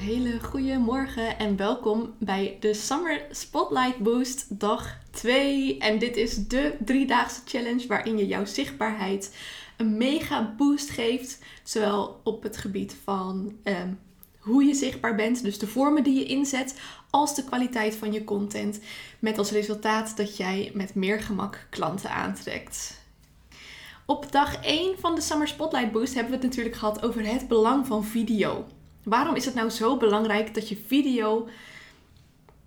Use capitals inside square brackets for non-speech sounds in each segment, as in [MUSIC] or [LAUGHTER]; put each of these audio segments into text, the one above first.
hele goede morgen en welkom bij de Summer Spotlight Boost dag 2. En dit is de driedaagse challenge waarin je jouw zichtbaarheid een mega boost geeft. Zowel op het gebied van ehm, hoe je zichtbaar bent, dus de vormen die je inzet, als de kwaliteit van je content. Met als resultaat dat jij met meer gemak klanten aantrekt. Op dag 1 van de Summer Spotlight Boost hebben we het natuurlijk gehad over het belang van video. Waarom is het nou zo belangrijk dat je video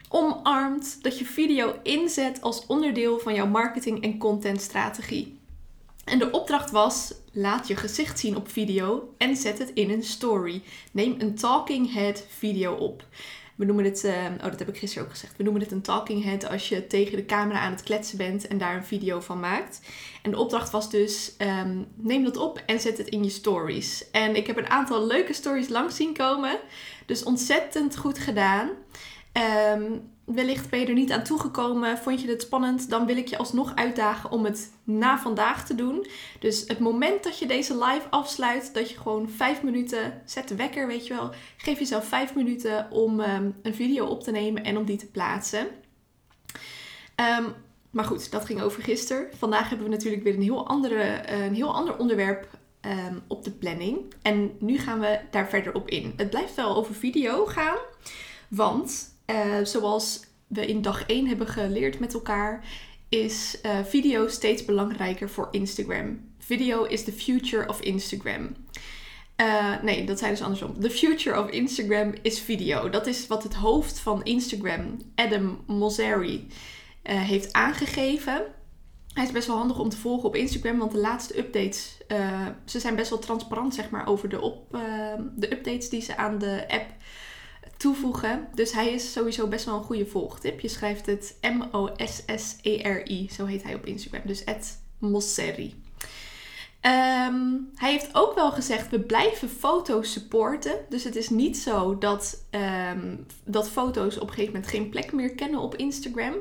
omarmt, dat je video inzet als onderdeel van jouw marketing en contentstrategie? En de opdracht was: laat je gezicht zien op video en zet het in een story. Neem een talking head video op. We noemen het, uh, oh dat heb ik gisteren ook gezegd, we noemen het een talking head als je tegen de camera aan het kletsen bent en daar een video van maakt. En de opdracht was dus, um, neem dat op en zet het in je stories. En ik heb een aantal leuke stories langs zien komen, dus ontzettend goed gedaan. Um, wellicht ben je er niet aan toegekomen, vond je het spannend, dan wil ik je alsnog uitdagen om het na vandaag te doen. Dus het moment dat je deze live afsluit, dat je gewoon vijf minuten, zet de wekker, weet je wel, geef jezelf vijf minuten om um, een video op te nemen en om die te plaatsen. Um, maar goed, dat ging over gisteren. Vandaag hebben we natuurlijk weer een heel, andere, een heel ander onderwerp op de planning. En nu gaan we daar verder op in. Het blijft wel over video gaan, want uh, zoals we in dag 1 hebben geleerd met elkaar, is uh, video steeds belangrijker voor Instagram. Video is the future of Instagram. Uh, nee, dat zijn dus andersom. The future of Instagram is video. Dat is wat het hoofd van Instagram, Adam Mosseri, heeft aangegeven. Hij is best wel handig om te volgen op Instagram, want de laatste updates, ze zijn best wel transparant zeg maar over de, op, de updates die ze aan de app toevoegen. Dus hij is sowieso best wel een goede volgtip. Je schrijft het M-O-S-S-E-R-I. Zo heet hij op Instagram. Dus Mosseri. Um, hij heeft ook wel gezegd, we blijven foto's supporten. Dus het is niet zo dat, um, dat foto's op een gegeven moment geen plek meer kennen op Instagram.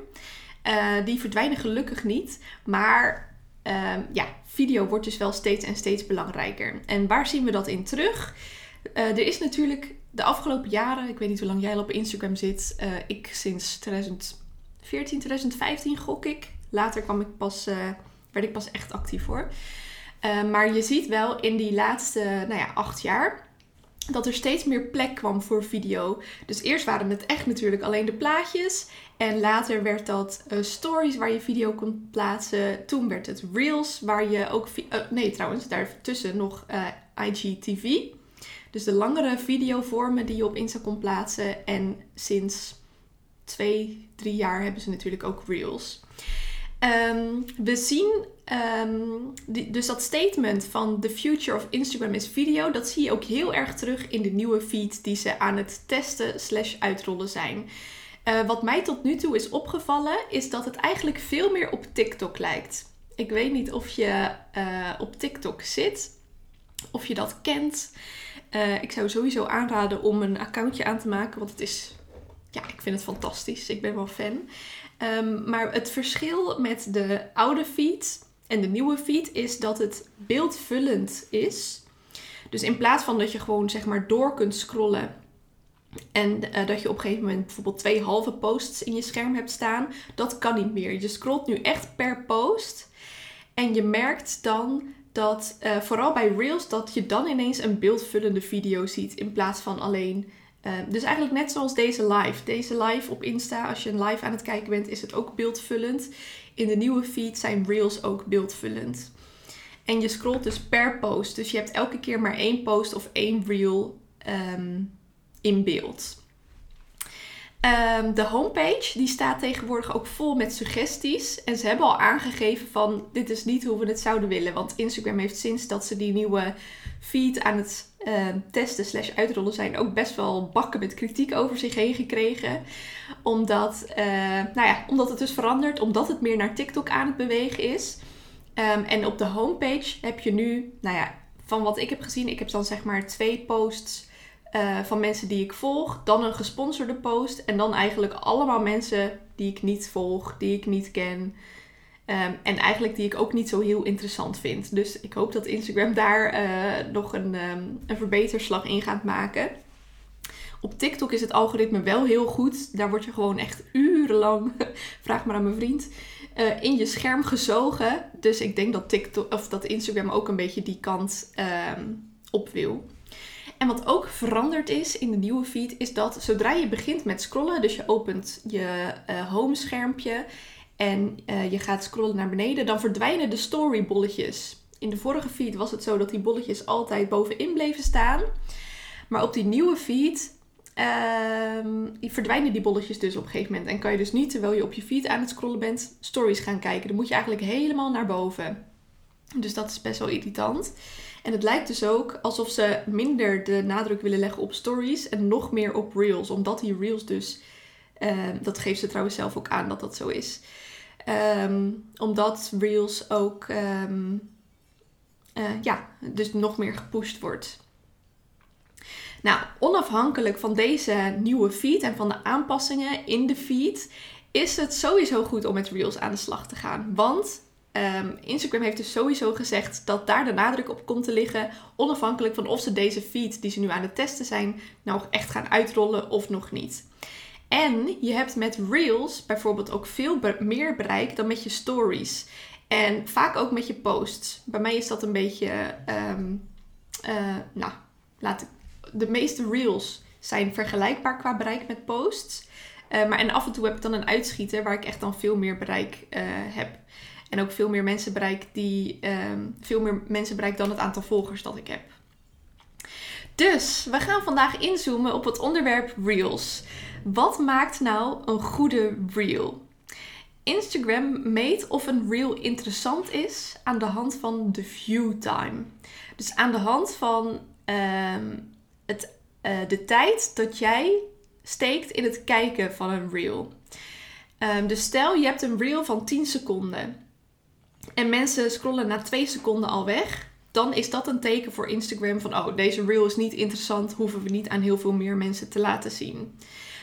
Uh, die verdwijnen gelukkig niet. Maar um, ja, video wordt dus wel steeds en steeds belangrijker. En waar zien we dat in terug? Uh, er is natuurlijk de afgelopen jaren, ik weet niet hoe lang jij al op Instagram zit, uh, ik sinds 2014, 2015 gok ik. Later kwam ik pas, uh, werd ik pas echt actief hoor. Uh, maar je ziet wel in die laatste nou ja, acht jaar dat er steeds meer plek kwam voor video. Dus eerst waren het echt natuurlijk alleen de plaatjes. En later werd dat stories waar je video kon plaatsen. Toen werd het reels waar je ook... nee trouwens, daartussen nog IGTV. Dus de langere videovormen die je op Insta kon plaatsen. En sinds twee, drie jaar hebben ze natuurlijk ook Reels. Um, we zien um, die, dus dat statement van the future of Instagram is video. Dat zie je ook heel erg terug in de nieuwe feed die ze aan het testen slash uitrollen zijn. Uh, wat mij tot nu toe is opgevallen is dat het eigenlijk veel meer op TikTok lijkt. Ik weet niet of je uh, op TikTok zit, of je dat kent. Uh, ik zou sowieso aanraden om een accountje aan te maken, want het is, ja, ik vind het fantastisch. Ik ben wel fan. Um, maar het verschil met de oude feed en de nieuwe feed is dat het beeldvullend is. Dus in plaats van dat je gewoon zeg maar door kunt scrollen en uh, dat je op een gegeven moment bijvoorbeeld twee halve posts in je scherm hebt staan, dat kan niet meer. Je scrolt nu echt per post en je merkt dan dat uh, vooral bij Reels dat je dan ineens een beeldvullende video ziet in plaats van alleen. Uh, dus eigenlijk net zoals deze live. Deze live op Insta, als je een live aan het kijken bent, is het ook beeldvullend. In de nieuwe feed zijn Reels ook beeldvullend. En je scrolt dus per post. Dus je hebt elke keer maar één post of één reel um, in beeld. Um, de homepage die staat tegenwoordig ook vol met suggesties. En ze hebben al aangegeven van dit is niet hoe we het zouden willen. Want Instagram heeft sinds dat ze die nieuwe feed aan het uh, testen slash uitrollen zijn ook best wel bakken met kritiek over zich heen gekregen. Omdat, uh, nou ja, omdat het dus verandert, omdat het meer naar TikTok aan het bewegen is. Um, en op de homepage heb je nu, nou ja, van wat ik heb gezien, ik heb dan zeg maar twee posts uh, van mensen die ik volg, dan een gesponsorde post en dan eigenlijk allemaal mensen die ik niet volg, die ik niet ken. Um, en eigenlijk die ik ook niet zo heel interessant vind. Dus ik hoop dat Instagram daar uh, nog een, um, een verbeterslag in gaat maken. Op TikTok is het algoritme wel heel goed. Daar word je gewoon echt urenlang, [LAUGHS] vraag maar aan mijn vriend, uh, in je scherm gezogen. Dus ik denk dat, TikTok, of dat Instagram ook een beetje die kant um, op wil. En wat ook veranderd is in de nieuwe feed, is dat zodra je begint met scrollen, dus je opent je uh, homeschermpje en uh, je gaat scrollen naar beneden, dan verdwijnen de storybolletjes. In de vorige feed was het zo dat die bolletjes altijd bovenin bleven staan. Maar op die nieuwe feed uh, verdwijnen die bolletjes dus op een gegeven moment. En kan je dus niet, terwijl je op je feed aan het scrollen bent, stories gaan kijken. Dan moet je eigenlijk helemaal naar boven. Dus dat is best wel irritant. En het lijkt dus ook alsof ze minder de nadruk willen leggen op stories en nog meer op reels. Omdat die reels dus, uh, dat geeft ze trouwens zelf ook aan dat dat zo is. Um, omdat reels ook, um, uh, ja, dus nog meer gepusht wordt. Nou, onafhankelijk van deze nieuwe feed en van de aanpassingen in de feed, is het sowieso goed om met Reels aan de slag te gaan. Want um, Instagram heeft dus sowieso gezegd dat daar de nadruk op komt te liggen, onafhankelijk van of ze deze feed die ze nu aan het testen zijn, nou echt gaan uitrollen of nog niet. En je hebt met Reels bijvoorbeeld ook veel meer bereik dan met je stories. En vaak ook met je posts. Bij mij is dat een beetje, um, uh, nou, laat ik de meeste reels zijn vergelijkbaar qua bereik met posts. Uh, maar en af en toe heb ik dan een uitschieter waar ik echt dan veel meer bereik uh, heb. En ook veel meer mensen bereik die um, veel meer mensen bereik dan het aantal volgers dat ik heb. Dus we gaan vandaag inzoomen op het onderwerp reels. Wat maakt nou een goede reel? Instagram meet of een reel interessant is aan de hand van de view time. Dus aan de hand van um, het, uh, de tijd dat jij steekt in het kijken van een reel. Um, dus stel je hebt een reel van 10 seconden en mensen scrollen na 2 seconden al weg. Dan is dat een teken voor Instagram van oh, deze reel is niet interessant, hoeven we niet aan heel veel meer mensen te laten zien.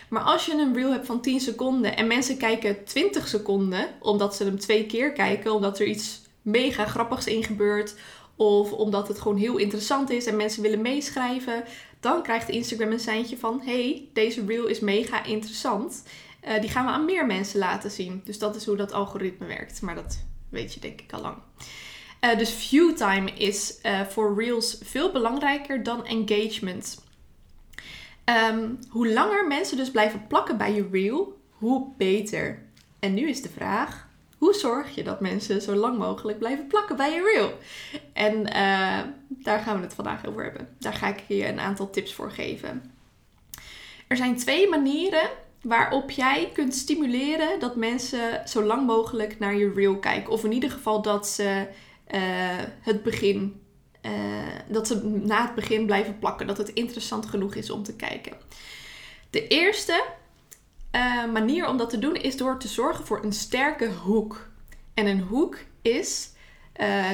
Maar als je een reel hebt van 10 seconden en mensen kijken 20 seconden, omdat ze hem twee keer kijken, omdat er iets mega grappigs in gebeurt, of omdat het gewoon heel interessant is en mensen willen meeschrijven, dan krijgt Instagram een seintje van: hey, deze reel is mega interessant. Uh, die gaan we aan meer mensen laten zien. Dus dat is hoe dat algoritme werkt. Maar dat weet je denk ik al lang. Uh, dus view time is uh, voor reels veel belangrijker dan engagement. Um, hoe langer mensen dus blijven plakken bij je reel, hoe beter. En nu is de vraag: hoe zorg je dat mensen zo lang mogelijk blijven plakken bij je reel? En uh, daar gaan we het vandaag over hebben. Daar ga ik je een aantal tips voor geven. Er zijn twee manieren waarop jij kunt stimuleren dat mensen zo lang mogelijk naar je reel kijken. Of in ieder geval dat ze uh, het begin, uh, dat ze na het begin blijven plakken. Dat het interessant genoeg is om te kijken. De eerste uh, manier om dat te doen is door te zorgen voor een sterke hoek. En een hoek is,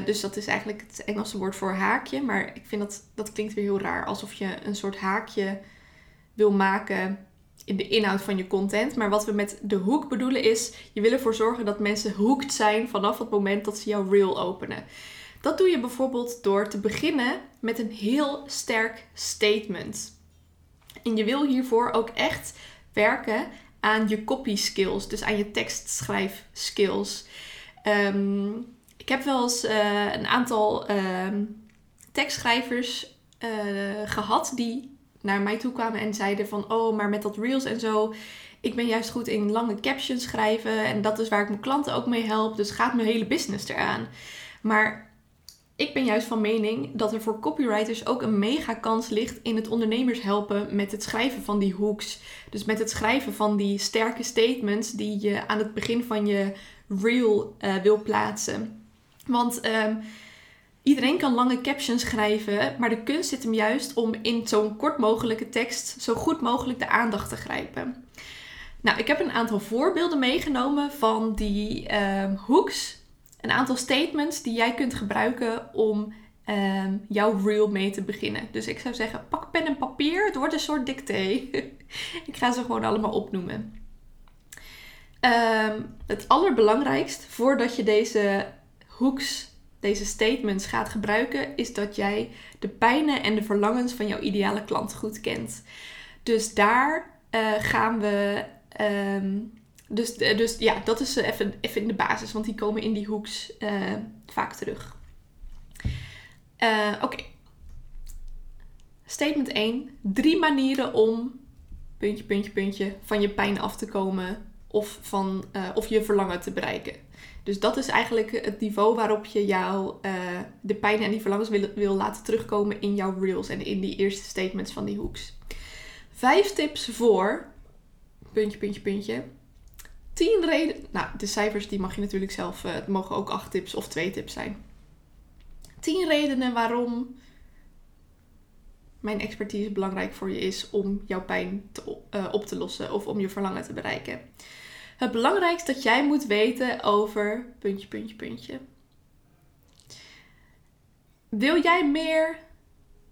dus dat is eigenlijk het Engelse woord voor haakje, maar ik vind dat dat klinkt weer heel raar, alsof je een soort haakje wil maken in de inhoud van je content. Maar wat we met de hoek bedoelen is, je wil ervoor zorgen dat mensen hooked zijn vanaf het moment dat ze jouw reel openen. Dat doe je bijvoorbeeld door te beginnen met een heel sterk statement. En je wil hiervoor ook echt werken aan je copy skills, dus aan je tekstschrijf skills. Um, ik heb wel eens uh, een aantal um, tekstschrijvers uh, gehad die naar mij toe kwamen en zeiden van oh, maar met dat reels en zo, ik ben juist goed in lange captions schrijven en dat is waar ik mijn klanten ook mee help, dus gaat mijn hele business eraan. Maar ik ben juist van mening dat er voor copywriters ook een mega kans ligt in het ondernemers helpen met het schrijven van die hooks. Dus met het schrijven van die sterke statements die je aan het begin van je reel uh, wil plaatsen. Want um, Iedereen kan lange captions schrijven, maar de kunst zit hem juist om in zo'n kort mogelijke tekst zo goed mogelijk de aandacht te grijpen. Nou, ik heb een aantal voorbeelden meegenomen van die um, hooks. Een aantal statements die jij kunt gebruiken om um, jouw reel mee te beginnen. Dus ik zou zeggen, pak pen en papier. Het wordt een soort dicté. [LAUGHS] ik ga ze gewoon allemaal opnoemen. Um, het allerbelangrijkst voordat je deze hooks, deze statements gaat gebruiken, is dat jij de pijnen en de verlangens van jouw ideale klant goed kent. Dus daar uh, gaan we. Um, dus, dus ja, dat is even, even in de basis, want die komen in die hooks uh, vaak terug. Oké. Statement 1. Drie manieren om puntje, puntje, puntje van je pijn af te komen of, van, uh, of je verlangen te bereiken. Dus dat is eigenlijk het niveau waarop je jou uh, de pijn en die verlangens wil, wil laten terugkomen in jouw reels en in die eerste statements van die hooks. Vijf tips voor puntje, puntje, puntje. Tien redenen. Nou, de cijfers die mag je natuurlijk zelf. Uh, het mogen ook acht tips of twee tips zijn. Tien redenen waarom mijn expertise belangrijk voor je is om jouw pijn te, op te lossen of om je verlangen te bereiken. Het belangrijkste dat jij moet weten over puntje, puntje, puntje. Wil jij meer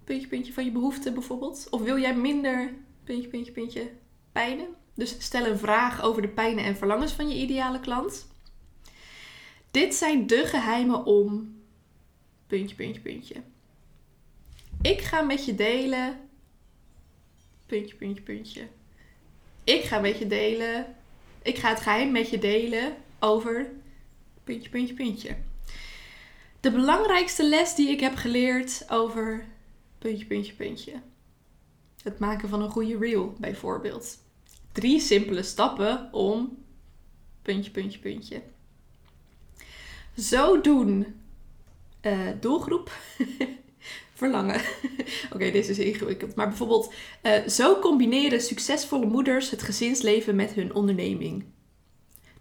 puntje, puntje van je behoeften bijvoorbeeld? Of wil jij minder puntje, puntje, puntje pijnen? Dus stel een vraag over de pijnen en verlangens van je ideale klant. Dit zijn de geheimen om puntje, puntje, puntje. Ik ga met je delen. Puntje, puntje, puntje. Ik ga met je delen. Ik ga het geheim met je delen over. Puntje, puntje, puntje. De belangrijkste les die ik heb geleerd over. Puntje, puntje, puntje. Het maken van een goede reel, bijvoorbeeld. Drie simpele stappen om. Puntje, puntje, puntje. Zo doen. Uh, doelgroep. [LAUGHS] verlangen. [LAUGHS] Oké, dit is ingewikkeld. Maar bijvoorbeeld, uh, zo combineren succesvolle moeders het gezinsleven met hun onderneming.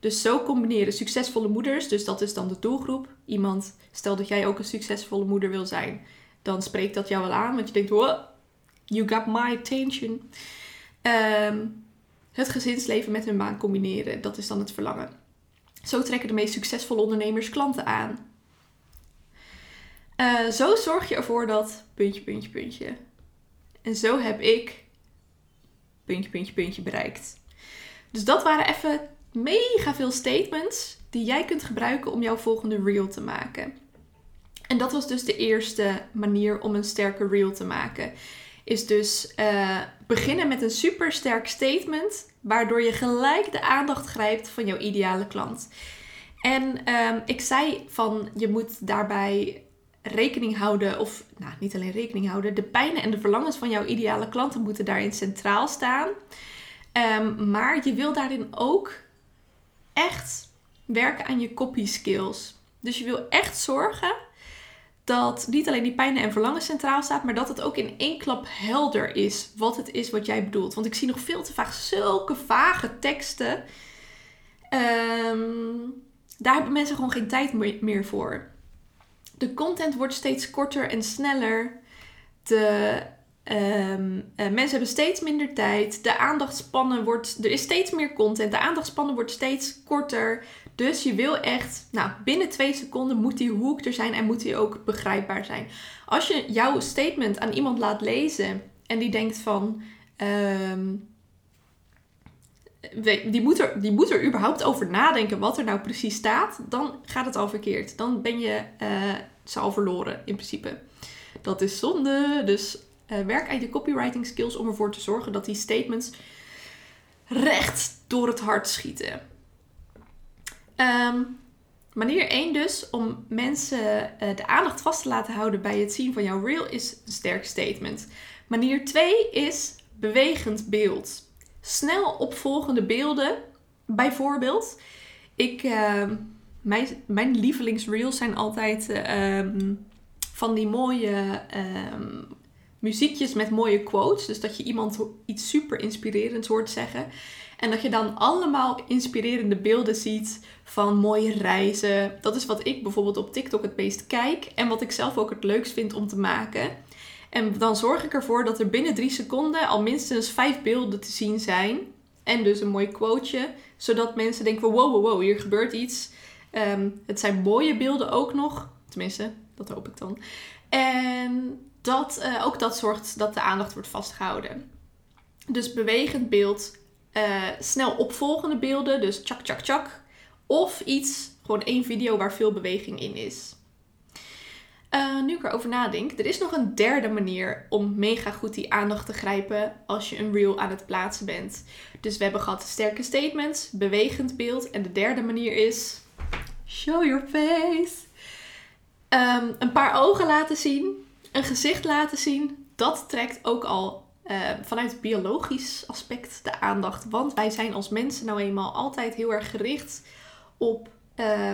Dus zo combineren succesvolle moeders, dus dat is dan de doelgroep. Iemand, stel dat jij ook een succesvolle moeder wil zijn, dan spreekt dat jou wel aan, want je denkt, wow, you got my attention. Um, het gezinsleven met hun baan combineren, dat is dan het verlangen. Zo trekken de meest succesvolle ondernemers klanten aan. Uh, zo zorg je ervoor dat puntje, puntje, puntje. En zo heb ik puntje, puntje, puntje bereikt. Dus dat waren even mega veel statements die jij kunt gebruiken om jouw volgende reel te maken. En dat was dus de eerste manier om een sterke reel te maken. Is dus uh, beginnen met een super sterk statement, waardoor je gelijk de aandacht grijpt van jouw ideale klant. En um, ik zei van je moet daarbij rekening houden, of nou, niet alleen rekening houden, de pijnen en de verlangens van jouw ideale klanten moeten daarin centraal staan. Um, maar je wil daarin ook echt werken aan je copy skills. Dus je wil echt zorgen dat niet alleen die pijnen en verlangens centraal staat, maar dat het ook in één klap helder is wat het is wat jij bedoelt. Want ik zie nog veel te vaak zulke vage teksten. Um, daar hebben mensen gewoon geen tijd meer voor. De content wordt steeds korter en sneller. De um, mensen hebben steeds minder tijd. De aandachtspannen wordt. Er is steeds meer content. De aandachtspannen wordt steeds korter. Dus je wil echt. Nou, binnen twee seconden moet die hoek er zijn en moet die ook begrijpbaar zijn. Als je jouw statement aan iemand laat lezen en die denkt van. Um, die moet, er, die moet er überhaupt over nadenken wat er nou precies staat, dan gaat het al verkeerd. Dan ben je uh, ze al verloren in principe. Dat is zonde. Dus uh, werk aan je copywriting skills om ervoor te zorgen dat die statements recht door het hart schieten. Um, manier 1 dus om mensen uh, de aandacht vast te laten houden bij het zien van jouw reel is een sterk statement. Manier 2 is bewegend beeld snel opvolgende beelden. Bijvoorbeeld, ik, uh, mijn, mijn lievelingsreels zijn altijd uh, van die mooie uh, muziekjes met mooie quotes. Dus dat je iemand iets super inspirerends hoort zeggen. En dat je dan allemaal inspirerende beelden ziet van mooie reizen. Dat is wat ik bijvoorbeeld op TikTok het meest kijk en wat ik zelf ook het leukst vind om te maken. En dan zorg ik ervoor dat er binnen drie seconden al minstens vijf beelden te zien zijn. En dus een mooi quoteje, zodat mensen denken: wow, wow, wow, hier gebeurt iets. Ehm, het zijn mooie beelden ook nog. Tenminste, dat hoop ik dan. En dat, uh, ook dat zorgt dat de aandacht wordt vastgehouden. Dus bewegend beeld, uh, snel opvolgende beelden, dus chak, chak, chak. Of iets, gewoon één video waar veel beweging in is. Uh, nu ik erover nadenk, er is nog een derde manier om mega goed die aandacht te grijpen als je een reel aan het plaatsen bent. Dus we hebben gehad sterke statements, bewegend beeld en de derde manier is show your face. Um, een paar ogen laten zien, een gezicht laten zien, dat trekt ook al uh, vanuit biologisch aspect de aandacht. Want wij zijn als mensen nou eenmaal altijd heel erg gericht op uh,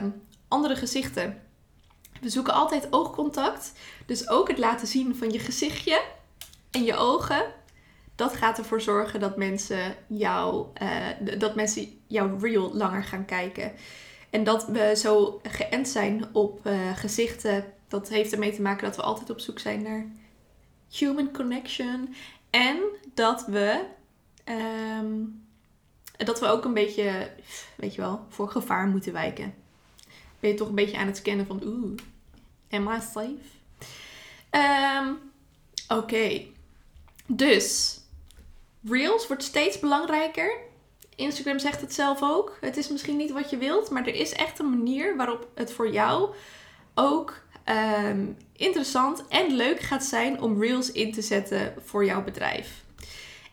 andere gezichten. We zoeken altijd oogcontact. Dus ook het laten zien van je gezichtje en je ogen. Dat gaat ervoor zorgen dat mensen jou, uh, dat mensen jouw reel langer gaan kijken. En dat we zo geënt zijn op uh, gezichten, dat heeft ermee te maken dat we altijd op zoek zijn naar human connection. En dat we, um, dat we ook een beetje, weet je wel, voor gevaar moeten wijken. Ben je toch een beetje aan het scannen van, oeh, am I safe? Um, Oké, dus Reels wordt steeds belangrijker. Instagram zegt het zelf ook. Het is misschien niet wat je wilt, maar er is echt een manier waarop het voor jou ook um, interessant en leuk gaat zijn om Reels in te zetten voor jouw bedrijf.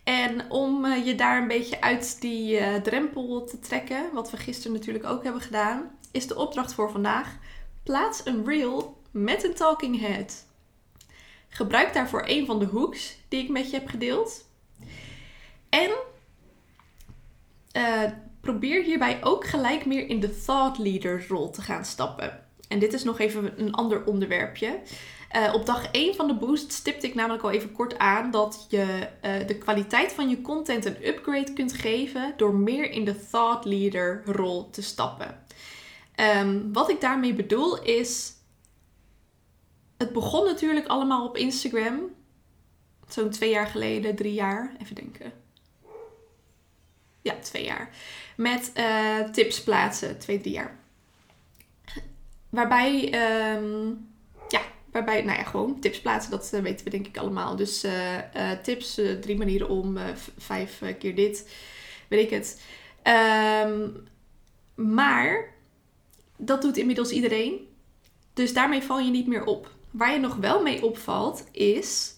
En om uh, je daar een beetje uit die uh, drempel te trekken, wat we gisteren natuurlijk ook hebben gedaan, is de opdracht voor vandaag: plaats een reel met een talking head. Gebruik daarvoor een van de hooks die ik met je heb gedeeld. En uh, probeer hierbij ook gelijk meer in de thought leader rol te gaan stappen. En dit is nog even een ander onderwerpje. Uh, op dag 1 van de boost stipte ik namelijk al even kort aan dat je uh, de kwaliteit van je content een upgrade kunt geven door meer in de thought leader rol te stappen. Um, wat ik daarmee bedoel is, het begon natuurlijk allemaal op Instagram. Zo'n twee jaar geleden, drie jaar, even denken. Ja, twee jaar. Met uh, tips plaatsen, twee, drie jaar. Waarbij, um, ja, waarbij, nou ja, gewoon tips plaatsen, dat uh, weten we denk ik allemaal. Dus uh, tips, drie manieren om, vijf keer dit, weet ik het. Um, maar dat doet inmiddels iedereen. Dus daarmee val je niet meer op. Waar je nog wel mee opvalt, is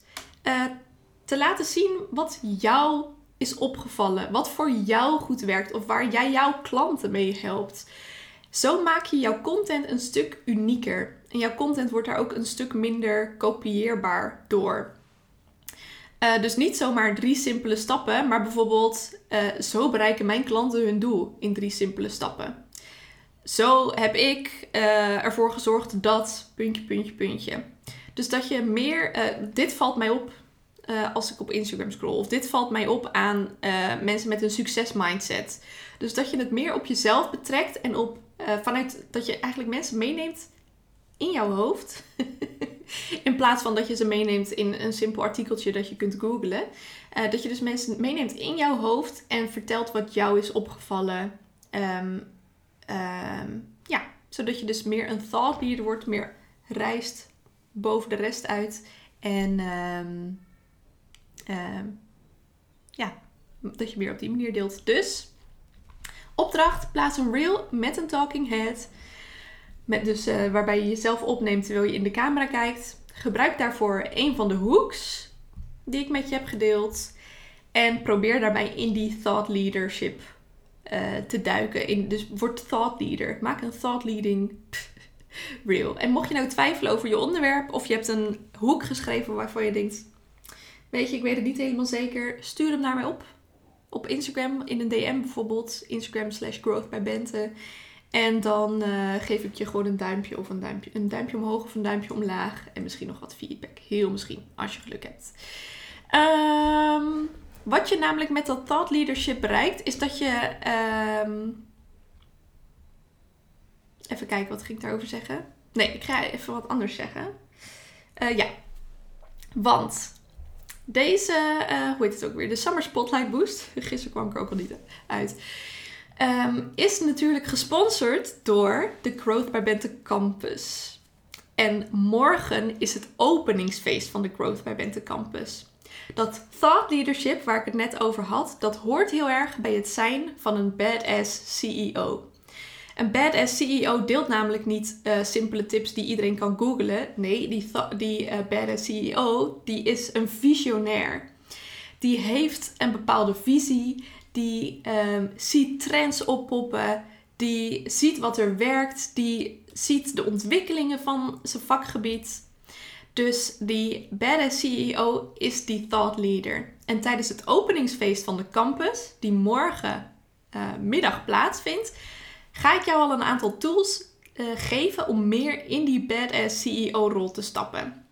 te laten zien wat jou is opgevallen. Wat voor jou goed werkt of waar jij jouw klanten mee helpt. Zo maak je jouw content een stuk unieker. En jouw content wordt daar ook een stuk minder kopieerbaar door. Uh, dus niet zomaar drie simpele stappen, maar bijvoorbeeld uh, zo bereiken mijn klanten hun doel in drie simpele stappen. Zo heb ik uh, ervoor gezorgd dat puntje, puntje, puntje. Dus dat je meer, dit valt mij op als ik op Instagram scroll. Of dit valt mij op aan mensen met een succesmindset. Dus dat je het meer op jezelf betrekt en op vanuit dat je eigenlijk mensen meeneemt in jouw hoofd. [LAUGHS] in plaats van dat je ze meeneemt in een simpel artikeltje dat je kunt googlen. Dat je dus mensen meeneemt in jouw hoofd en vertelt wat jou is opgevallen. Um, um, ja, zodat je dus meer een thought leader wordt, meer reist boven de rest uit. En um, ja, dat je meer op die manier deelt. Dus Opdracht: plaats een reel met een talking head. Met dus, uh, waarbij je jezelf opneemt terwijl je in de camera kijkt. Gebruik daarvoor een van de hooks die ik met je heb gedeeld. En probeer daarbij in die thought leadership uh, te duiken. In, dus word thought leader. Maak een thought leading [LAUGHS] reel. En mocht je nou twijfelen over je onderwerp of je hebt een hoek geschreven waarvan je denkt: Weet je, ik weet het niet helemaal zeker, stuur hem naar mij op op Instagram in een DM bijvoorbeeld. Instagram slash growth bij Bente. En dan uh, geef ik je gewoon een duimpje of een duimpje, een duimpje omhoog of een duimpje omlaag. En misschien nog wat feedback. Heel misschien, als je geluk hebt. Um, Wat je namelijk met dat thought leadership bereikt, is dat je. ehm, Even kijken, wat ging ik daarover zeggen? Nee, ik ga even wat anders zeggen. Eh, ja, want deze, eh, hoe heet het ook weer? De Summer Spotlight Boost. [LAUGHS] Gisteren kwam ik er ook al niet uit. ehm, is natuurlijk gesponsord door de Growth by Bente Campus. En morgen is het openingsfeest van de Growth by Bente Campus. Dat thought leadership, waar ik het net over had, dat hoort heel erg bij het zijn van een badass CEO. Een badass CEO deelt namelijk niet eh, simpele tips die iedereen kan googlen. Nee, die, die eh, badass CEO, die is een visionair. Die heeft een bepaalde visie, die ehm, ziet trends oppoppen, die ziet wat er werkt, die ziet de ontwikkelingen van zijn vakgebied. Dus die badass CEO is die thought leader. En tijdens het openingsfeest van de campus, die morgen eh, middag plaatsvindt, ga ik jou al een aantal tools eh, geven om meer in die badass CEO-rol te stappen.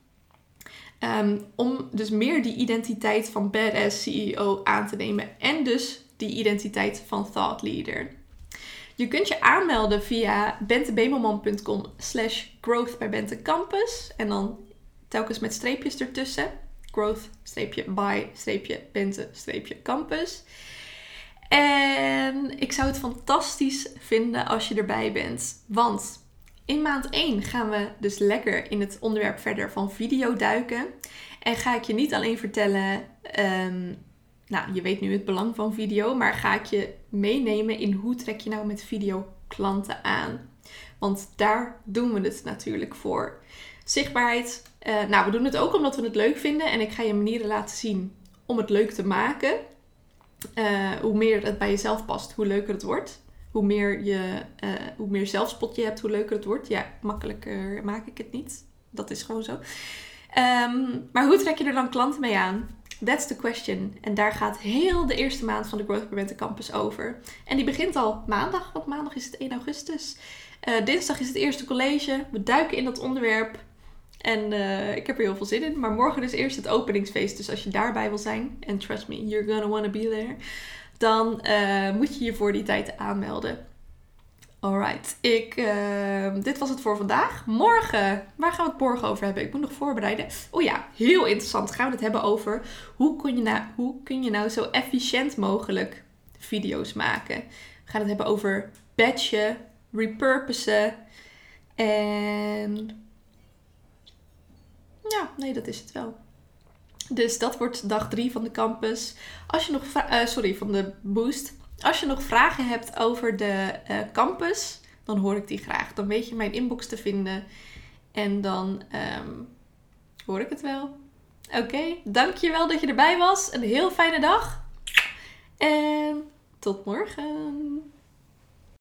Ehm, om dus meer die identiteit van badass CEO aan te nemen en dus die identiteit van thought leader. Je kunt je aanmelden via bentebemelman.com slash growth bij Bente Campus. En dan telkens met streepjes ertussen. Growth, streepje, by, streepje, Bente, streepje, campus. En ik zou het fantastisch vinden als je erbij bent. Want in maand 1 gaan we dus lekker in het onderwerp verder van video duiken. En ga ik je niet alleen vertellen, ehm, nou je weet nu het belang van video, maar ga ik je meenemen in hoe trek je nou met video klanten aan. Want daar doen we het natuurlijk voor. Zichtbaarheid. eh, nou, we doen het ook omdat we het leuk vinden. En ik ga je manieren laten zien om het leuk te maken. Eh, hoe meer het bij jezelf past, hoe leuker het wordt. Hoe meer, je, eh, hoe meer zelfspot je hebt, hoe leuker het wordt. Ja, makkelijker maak ik het niet. Dat is gewoon zo. Ehm, maar hoe trek je er dan klanten mee aan? That's the question. En daar gaat heel de eerste maand van de Growth Preventer Campus over. En die begint al maandag, want maandag is het 1 augustus. Eh, dinsdag is het eerste college. We duiken in dat onderwerp. En eh, ik heb er heel veel zin in. Maar morgen is eerst het openingsfeest. Dus als je daarbij wil zijn, en trust me, you're gonna wanna be there. Dan eh, moet je je voor die tijd aanmelden. Alright, ik, eh, dit was het voor vandaag. Morgen, waar gaan we het morgen over hebben? Ik moet nog voorbereiden. Oh ja, heel interessant. Gaan we het hebben over hoe kun je nou, hoe kun je nou zo efficiënt mogelijk video's maken. We gaan het hebben over batchen, repurposen en... Ja, nee, dat is het wel. Dus dat wordt dag 3 van de campus. Als je nog eh, sorry, van de boost. Als je nog vragen hebt over de eh, campus, dan hoor ik die graag. Dan weet je mijn inbox te vinden. En dan ehm, hoor ik het wel. Oké, dankjewel dat je erbij was. Een heel fijne dag. En tot morgen.